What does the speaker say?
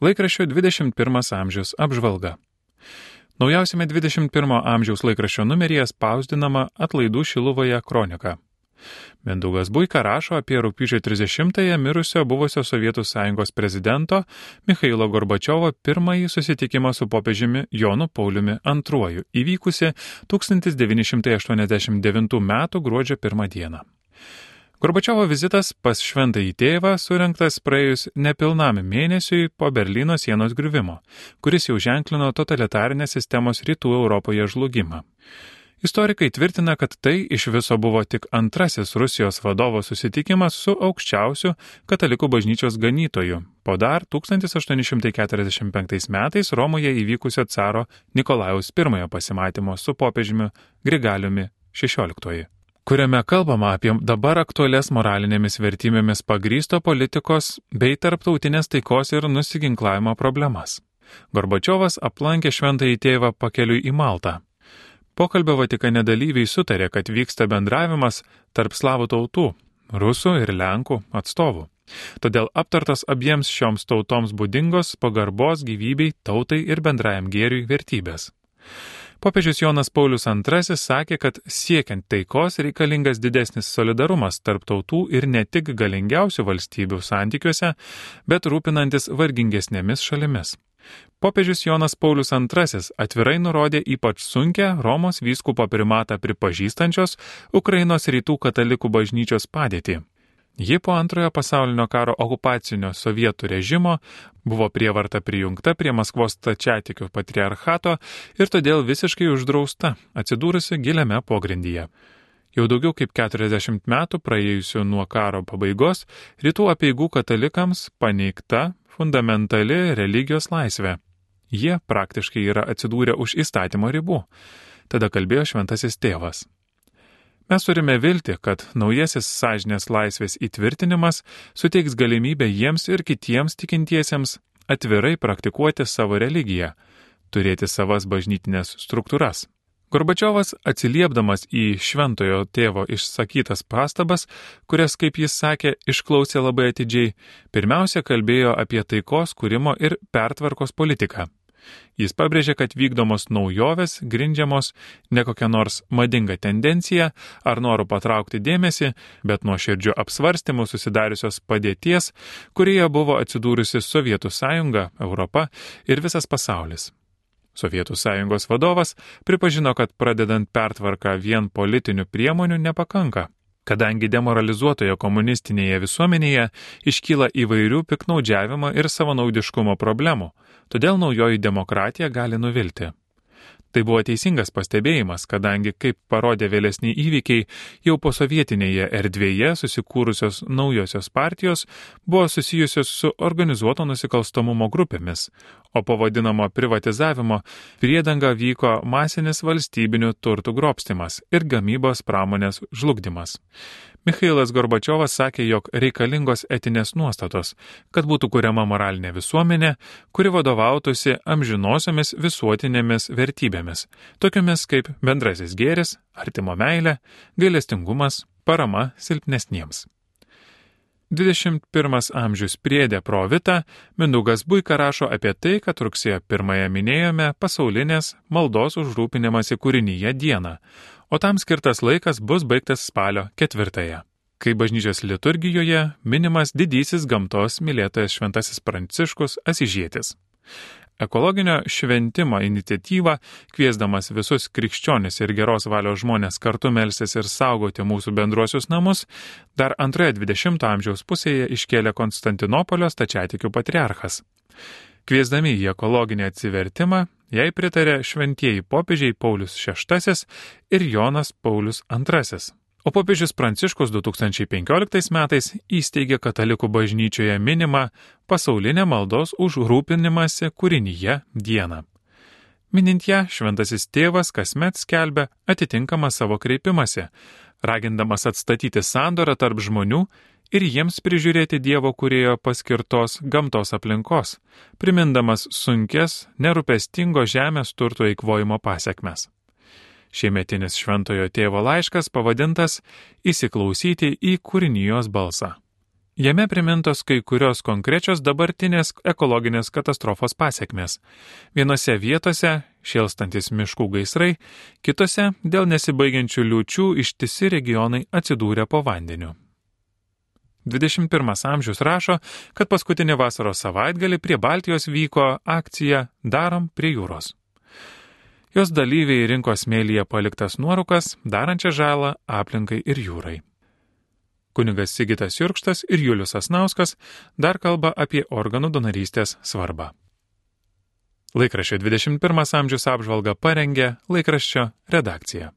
Laikraščio 21 amžius apžvalga. Naujausiame 21 amžiaus laikraščio numeryje spausdinama atlaidų Šiluvoje kronika. Mindaugas Buika rašo apie rūpyčio 30-ąją mirusio buvusio Sovietų sąjungos prezidento Mikhailo Gorbačiovo pirmąjį susitikimą su popiežiumi Jonu Pauliumi II įvykusi 1989 m. gruodžio 1 dieną. Gorbačiovo vizitas pas šventąjį tėvą surinktas praėjus nepilnam mėnesiui po Berlyno sienos griuvimo, kuris jau ženklino totalitarinės sistemos rytų Europoje žlugimą. Istorikai tvirtina, kad tai iš viso buvo tik antrasis Rusijos vadovo susitikimas su aukščiausiu katalikų bažnyčios ganytoju, po dar 1845 metais Romoje įvykusio caro Nikolajaus I pasimatymo su popiežiumi Grigaliumi XVI kuriame kalbama apie dabar aktualias moralinėmis vertybėmis pagrysto politikos bei tarptautinės taikos ir nusiginklavimo problemas. Gorbačiovas aplankė šventąjį tėvą pakeliui į Maltą. Pokalbio Vatikane dalyviai sutarė, kad vyksta bendravimas tarp slavų tautų - rusų ir lenkų atstovų. Todėl aptartas abiems šioms tautoms būdingos pagarbos gyvybei, tautai ir bendrajam gėriui vertybės. Popiežius Jonas Paulius II sakė, kad siekiant taikos reikalingas didesnis solidarumas tarp tautų ir ne tik galingiausių valstybių santykiuose, bet rūpinantis vargingesnėmis šalimis. Popiežius Jonas Paulius II atvirai nurodė ypač sunkę Romos vyskupo primatą pripažįstančios Ukrainos rytų katalikų bažnyčios padėtį. Ji po antrojo pasaulinio karo okupacinio sovietų režimo buvo prievarta prijungta prie Maskvos tačiatikių patriarchato ir todėl visiškai uždrausta, atsidūrusi giliame pogrindyje. Jau daugiau kaip 40 metų praėjusių nuo karo pabaigos rytų apieigų katalikams paneigta fundamentali religijos laisvė. Jie praktiškai yra atsidūrę už įstatymo ribų. Tada kalbėjo šventasis tėvas. Mes turime vilti, kad naujasis sąžinės laisvės įtvirtinimas suteiks galimybę jiems ir kitiems tikintiesiems atvirai praktikuoti savo religiją, turėti savas bažnytinės struktūras. Gorbačiovas atsiliepdamas į šventojo tėvo išsakytas pastabas, kurias, kaip jis sakė, išklausė labai atidžiai, pirmiausia kalbėjo apie taikos kūrimo ir pertvarkos politiką. Jis pabrėžė, kad vykdomos naujovės grindžiamos ne kokia nors madinga tendencija ar noru patraukti dėmesį, bet nuo širdžių apsvarstymų susidariusios padėties, kurioje buvo atsidūrusi Sovietų sąjunga, Europa ir visas pasaulis. Sovietų sąjungos vadovas pripažino, kad pradedant pertvarką vien politinių priemonių nepakanka kadangi demoralizuotoje komunistinėje visuomenėje iškyla įvairių piknaudžiavimo ir savanaudiškumo problemų, todėl naujoji demokratija gali nuvilti. Tai buvo teisingas pastebėjimas, kadangi, kaip parodė vėlesni įvykiai, jau po sovietinėje erdvėje susikūrusios naujosios partijos buvo susijusios su organizuoto nusikalstamumo grupėmis, o po vadinamo privatizavimo priedanga vyko masinis valstybinių turtų grobstimas ir gamybos pramonės žlugdymas. Mikhailas Gorbačiovas sakė, jog reikalingos etinės nuostatos, kad būtų kuriama moralinė visuomenė, kuri vadovautųsi amžinosiomis visuotinėmis vertybėmis, tokiamis kaip bendrasis gėris, artimo meilė, gailestingumas, parama silpnesniems. 21 amžius priedė provita, Mindaugas Buika rašo apie tai, kad rugsėjo 1 minėjome pasaulinės maldos užrūpinimąsi kūrinyje dieną, o tam skirtas laikas bus baigtas spalio ketvirtąją kai bažnyčios liturgijoje minimas didysis gamtos mylėtojas Šventasis Pranciškus Asižėtis. Ekologinio šventimo iniciatyvą, kviesdamas visus krikščionis ir geros valios žmonės kartu melsis ir saugoti mūsų bendruosius namus, dar antroje 20-ojo amžiaus pusėje iškėlė Konstantinopolio stačiatikių patriarchas. Kviesdami į ekologinį atsivertimą, jai pritarė šventieji popiežiai Paulius VI ir Jonas Paulius II. O popiežius Pranciškus 2015 metais įsteigė katalikų bažnyčioje minimą pasaulinę maldos už rūpinimąsi kūrinyje dieną. Minint ją, šventasis tėvas kasmet skelbia atitinkamą savo kreipimąsi, ragindamas atstatyti sandorą tarp žmonių ir jiems prižiūrėti Dievo kurėjo paskirtos gamtos aplinkos, primindamas sunkes, nerūpestingo žemės turto eikvojimo pasiekmes. Šiemetinis šventojo tėvo laiškas pavadintas Įsiklausyti į kūrinijos balsą. Jame primintos kai kurios konkrečios dabartinės ekologinės katastrofos pasiekmes. Vienose vietose šėlstantis miškų gaisrai, kitose dėl nesibaigiančių liūčių ištisi regionai atsidūrė po vandeniu. 21 amžius rašo, kad paskutinį vasaros savaitgalį prie Baltijos vyko akcija Darom prie jūros. Jos dalyviai rinko smėlyje paliktas nuorukas, darančią žalą aplinkai ir jūrai. Kunigas Sigitas Jurkštas ir Julius Asnauskas dar kalba apie organų donorystės svarbą. Laikraščio 21 amžiaus apžvalgą parengė laikraščio redakcija.